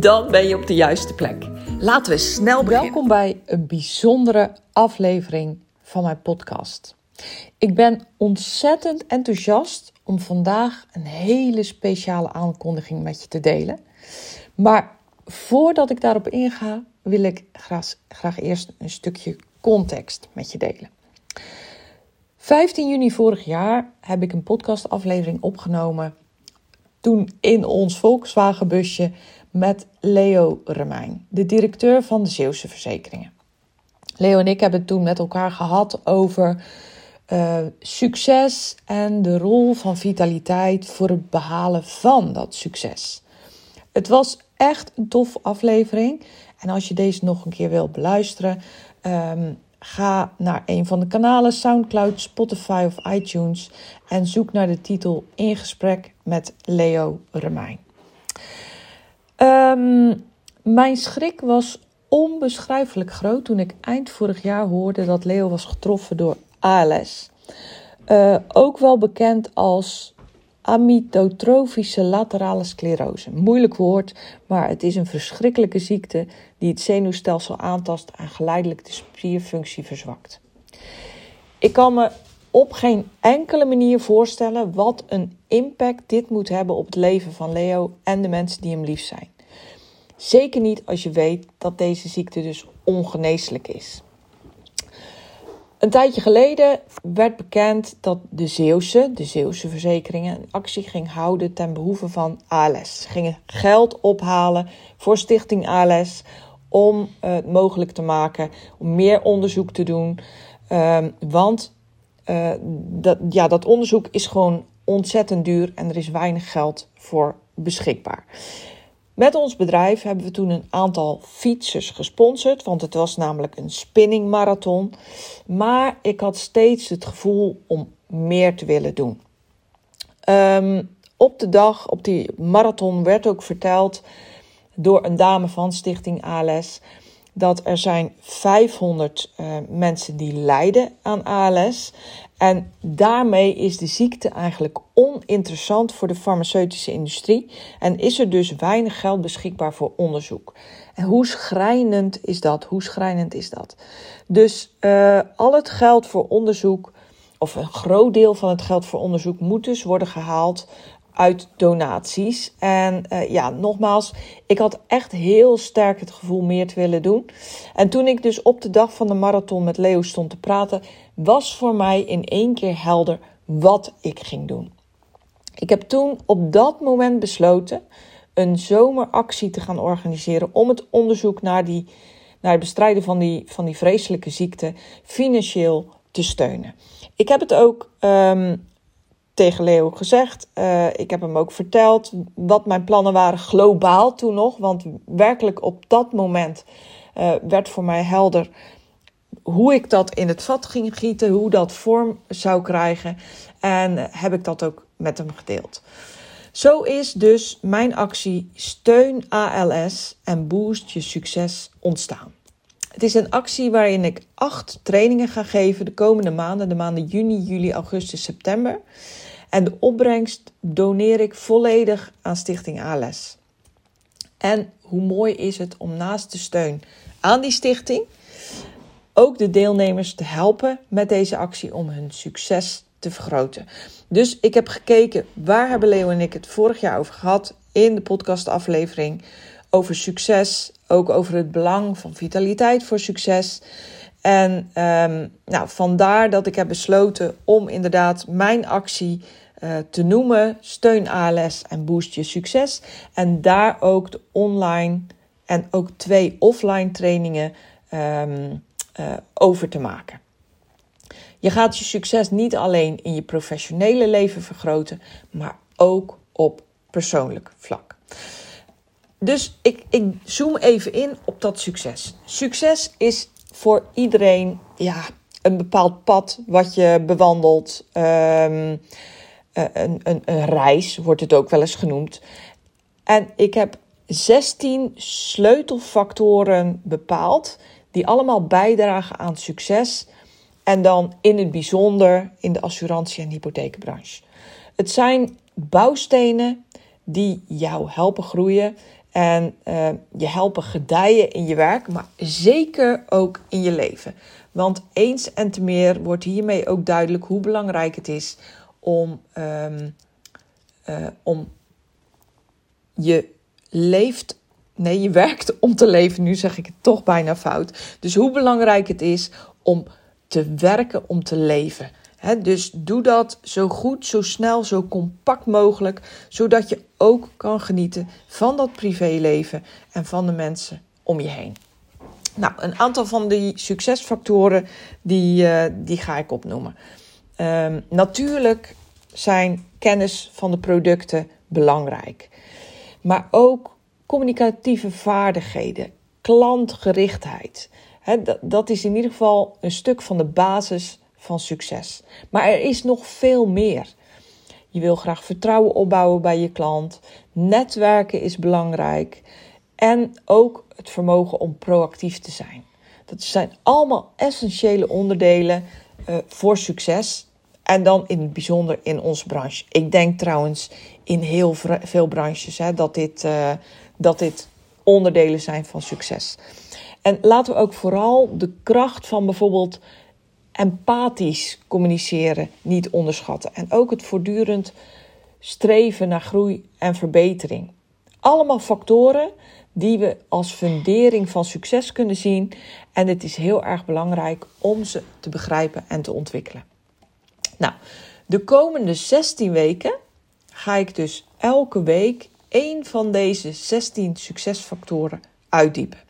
Dan ben je op de juiste plek. Laten we snel beginnen. Welkom bij een bijzondere aflevering van mijn podcast. Ik ben ontzettend enthousiast om vandaag een hele speciale aankondiging met je te delen. Maar voordat ik daarop inga, wil ik graag, graag eerst een stukje context met je delen. 15 juni vorig jaar heb ik een podcastaflevering opgenomen. Toen in ons Volkswagen busje met Leo Remijn, de directeur van de Zeeuwse Verzekeringen. Leo en ik hebben het toen met elkaar gehad over uh, succes en de rol van vitaliteit voor het behalen van dat succes. Het was echt een tof aflevering. En als je deze nog een keer wil beluisteren, um, ga naar een van de kanalen SoundCloud, Spotify of iTunes en zoek naar de titel In gesprek met Leo Remijn. Um, mijn schrik was onbeschrijfelijk groot toen ik eind vorig jaar hoorde dat Leo was getroffen door ALS. Uh, ook wel bekend als amytotrofische laterale sclerose. Moeilijk woord, maar het is een verschrikkelijke ziekte die het zenuwstelsel aantast en geleidelijk de spierfunctie verzwakt. Ik kan me op geen enkele manier voorstellen wat een impact dit moet hebben op het leven van Leo en de mensen die hem lief zijn. Zeker niet als je weet dat deze ziekte dus ongeneeslijk is. Een tijdje geleden werd bekend dat de Zeeuwse, de Zeeuwse verzekeringen, een actie ging houden ten behoeve van ALS. Ze gingen geld ophalen voor Stichting ALS om het mogelijk te maken om meer onderzoek te doen. Um, want uh, dat, ja, dat onderzoek is gewoon ontzettend duur en er is weinig geld voor beschikbaar. Met ons bedrijf hebben we toen een aantal fietsers gesponsord, want het was namelijk een spinningmarathon. Maar ik had steeds het gevoel om meer te willen doen. Um, op de dag, op die marathon, werd ook verteld door een dame van Stichting ALS dat er zijn 500 uh, mensen die lijden aan ALS. En daarmee is de ziekte eigenlijk oninteressant voor de farmaceutische industrie en is er dus weinig geld beschikbaar voor onderzoek. En hoe schrijnend is dat? Hoe schrijnend is dat? Dus uh, al het geld voor onderzoek, of een groot deel van het geld voor onderzoek, moet dus worden gehaald uit donaties. En uh, ja, nogmaals, ik had echt heel sterk het gevoel meer te willen doen. En toen ik dus op de dag van de marathon met Leo stond te praten, was voor mij in één keer helder wat ik ging doen. Ik heb toen op dat moment besloten een zomeractie te gaan organiseren om het onderzoek naar, die, naar het bestrijden van die, van die vreselijke ziekte financieel te steunen. Ik heb het ook um, tegen Leo gezegd. Uh, ik heb hem ook verteld wat mijn plannen waren globaal toen nog. Want werkelijk op dat moment uh, werd voor mij helder hoe ik dat in het vat ging gieten, hoe dat vorm zou krijgen. En heb ik dat ook met hem gedeeld. Zo is dus mijn actie Steun ALS en Boost je succes ontstaan. Het is een actie waarin ik acht trainingen ga geven de komende maanden, de maanden juni, juli, augustus, september. En de opbrengst doneer ik volledig aan Stichting ALS. En hoe mooi is het om naast de steun aan die stichting ook de deelnemers te helpen met deze actie om hun succes te vergroten. Dus ik heb gekeken waar hebben Leo en ik het vorig jaar over gehad in de podcastaflevering over succes, ook over het belang van vitaliteit voor succes. En um, nou, vandaar dat ik heb besloten om inderdaad mijn actie uh, te noemen: Steun ALS en Boost je succes. En daar ook de online en ook twee offline trainingen um, uh, over te maken. Je gaat je succes niet alleen in je professionele leven vergroten, maar ook op persoonlijk vlak. Dus ik, ik zoom even in op dat succes. Succes is voor iedereen ja, een bepaald pad wat je bewandelt. Um, een, een, een reis wordt het ook wel eens genoemd. En ik heb 16 sleutelfactoren bepaald die allemaal bijdragen aan succes. En dan in het bijzonder in de assurantie- en hypotheekbranche. Het zijn bouwstenen die jou helpen groeien en uh, je helpen gedijen in je werk, maar zeker ook in je leven. Want eens en te meer wordt hiermee ook duidelijk hoe belangrijk het is om, um, uh, om je leeft. Nee, je werkt om te leven. Nu zeg ik het toch bijna fout. Dus hoe belangrijk het is om te werken om te leven. Dus doe dat zo goed, zo snel, zo compact mogelijk, zodat je ook kan genieten van dat privéleven en van de mensen om je heen. Nou, een aantal van die succesfactoren die, uh, die ga ik opnoemen. Um, natuurlijk zijn kennis van de producten belangrijk, maar ook communicatieve vaardigheden, klantgerichtheid. dat, dat is in ieder geval een stuk van de basis van succes. Maar er is nog veel meer. Je wil graag vertrouwen opbouwen bij je klant. Netwerken is belangrijk. En ook het vermogen om proactief te zijn. Dat zijn allemaal essentiële onderdelen uh, voor succes. En dan in het bijzonder in onze branche. Ik denk trouwens in heel veel branches hè, dat, dit, uh, dat dit onderdelen zijn van succes. En laten we ook vooral de kracht van bijvoorbeeld empathisch communiceren niet onderschatten. En ook het voortdurend streven naar groei en verbetering. Allemaal factoren die we als fundering van succes kunnen zien. En het is heel erg belangrijk om ze te begrijpen en te ontwikkelen. Nou, de komende 16 weken ga ik dus elke week één van deze 16 succesfactoren uitdiepen.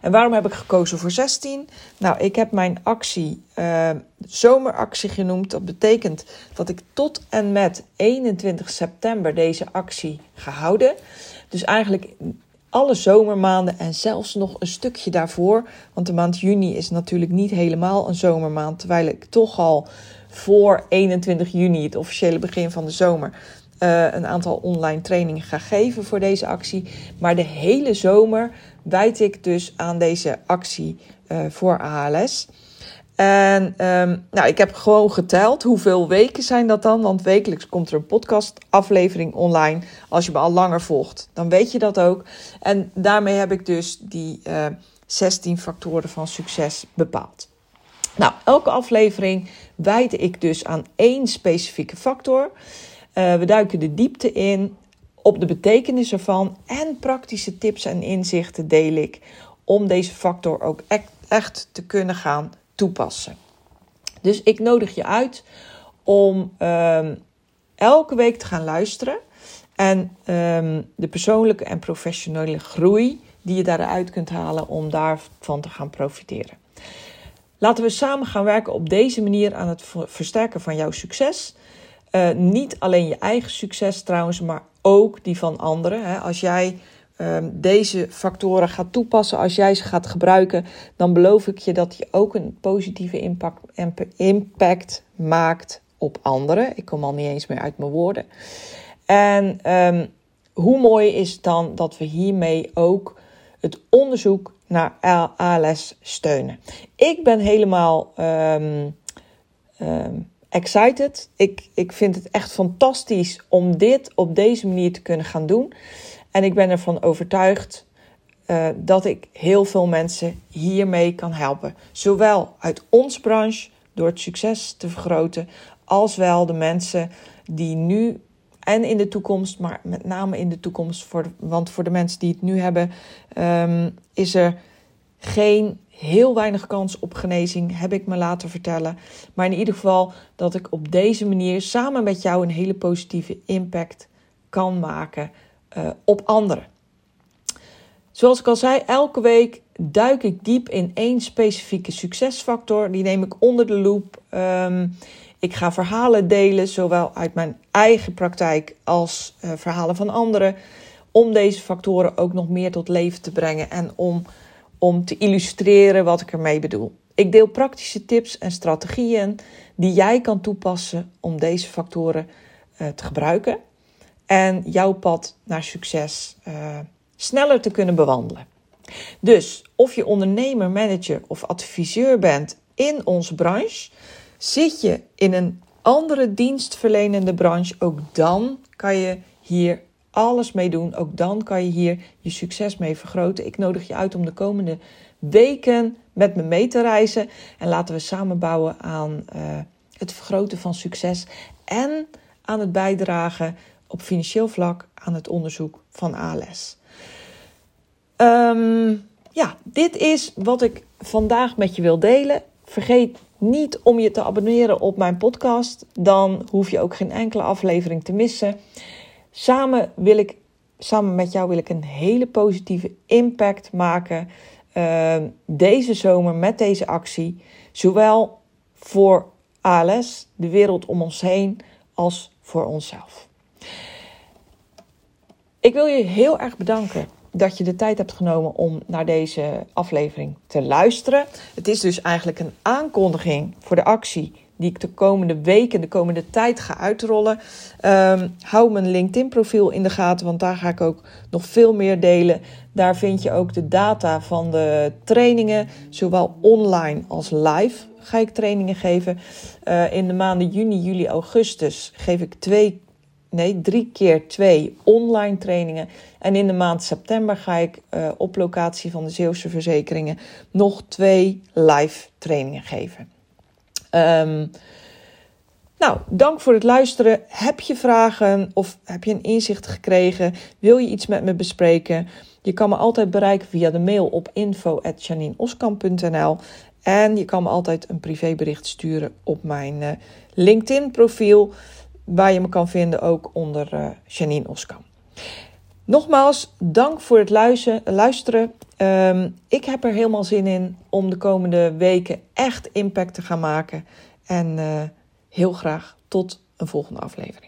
En waarom heb ik gekozen voor 16? Nou, ik heb mijn actie uh, zomeractie genoemd. Dat betekent dat ik tot en met 21 september deze actie ga houden. Dus eigenlijk alle zomermaanden en zelfs nog een stukje daarvoor. Want de maand juni is natuurlijk niet helemaal een zomermaand. Terwijl ik toch al voor 21 juni, het officiële begin van de zomer, uh, een aantal online trainingen ga geven voor deze actie. Maar de hele zomer wijd ik dus aan deze actie uh, voor ALS. En um, nou, ik heb gewoon geteld hoeveel weken zijn dat dan. Want wekelijks komt er een podcastaflevering online. Als je me al langer volgt, dan weet je dat ook. En daarmee heb ik dus die uh, 16 factoren van succes bepaald. Nou, elke aflevering wijd ik dus aan één specifieke factor. Uh, we duiken de diepte in op de betekenis ervan en praktische tips en inzichten deel ik om deze factor ook echt te kunnen gaan toepassen. Dus ik nodig je uit om um, elke week te gaan luisteren en um, de persoonlijke en professionele groei die je daaruit kunt halen om daarvan te gaan profiteren. Laten we samen gaan werken op deze manier aan het versterken van jouw succes. Uh, niet alleen je eigen succes trouwens, maar ook die van anderen. Als jij um, deze factoren gaat toepassen, als jij ze gaat gebruiken, dan beloof ik je dat je ook een positieve impact, impact maakt op anderen. Ik kom al niet eens meer uit mijn woorden. En um, hoe mooi is het dan dat we hiermee ook het onderzoek naar ALS steunen? Ik ben helemaal um, excited. Ik, ik vind het echt fantastisch om dit op deze manier te kunnen gaan doen. En ik ben ervan overtuigd uh, dat ik heel veel mensen hiermee kan helpen. Zowel uit onze branche door het succes te vergroten, als wel de mensen die nu en in de toekomst, maar met name in de toekomst, voor want voor de mensen die het nu hebben, um, is er geen heel weinig kans op genezing, heb ik me laten vertellen. Maar in ieder geval dat ik op deze manier samen met jou een hele positieve impact kan maken uh, op anderen. Zoals ik al zei, elke week duik ik diep in één specifieke succesfactor. Die neem ik onder de loep. Um, ik ga verhalen delen, zowel uit mijn eigen praktijk als uh, verhalen van anderen om deze factoren ook nog meer tot leven te brengen en om, om te illustreren wat ik ermee bedoel. Ik deel praktische tips en strategieën die jij kan toepassen om deze factoren uh, te gebruiken en jouw pad naar succes uh, sneller te kunnen bewandelen. Dus of je ondernemer, manager of adviseur bent in onze branche, zit je in een andere dienstverlenende branche, ook dan kan je hier alles mee doen. Ook dan kan je hier je succes mee vergroten. Ik nodig je uit om de komende weken met me mee te reizen en laten we samen bouwen aan uh, het vergroten van succes en aan het bijdragen op financieel vlak aan het onderzoek van ALS. Um, ja, dit is wat ik vandaag met je wil delen. Vergeet niet om je te abonneren op mijn podcast. Dan hoef je ook geen enkele aflevering te missen. Samen wil ik, samen met jou wil ik een hele positieve impact maken uh, deze zomer met deze actie. Zowel voor ALS, de wereld om ons heen, als voor onszelf. Ik wil je heel erg bedanken dat je de tijd hebt genomen om naar deze aflevering te luisteren. Het is dus eigenlijk een aankondiging voor de actie die ik de komende weken, de komende tijd ga uitrollen. Um, hou mijn LinkedIn-profiel in de gaten, want daar ga ik ook nog veel meer delen. Daar vind je ook de data van de trainingen, zowel online als live ga ik trainingen geven. Uh, in de maanden juni, juli, augustus geef ik twee nee, drie keer twee online trainingen. En in de maand september ga ik uh, op locatie van de Zeeuwse Verzekeringen nog twee live trainingen geven. Um, nou, dank voor het luisteren. Heb je vragen of heb je een inzicht gekregen? Wil je iets met me bespreken? Je kan me altijd bereiken via de mail op info.janineoskamp.nl en je kan me altijd een privébericht sturen op mijn uh, LinkedIn-profiel waar je me kan vinden ook onder uh, Janine Oskam. Nogmaals, dank voor het luisteren. Um, ik heb er helemaal zin in om de komende weken echt impact te gaan maken. En uh, heel graag tot een volgende aflevering.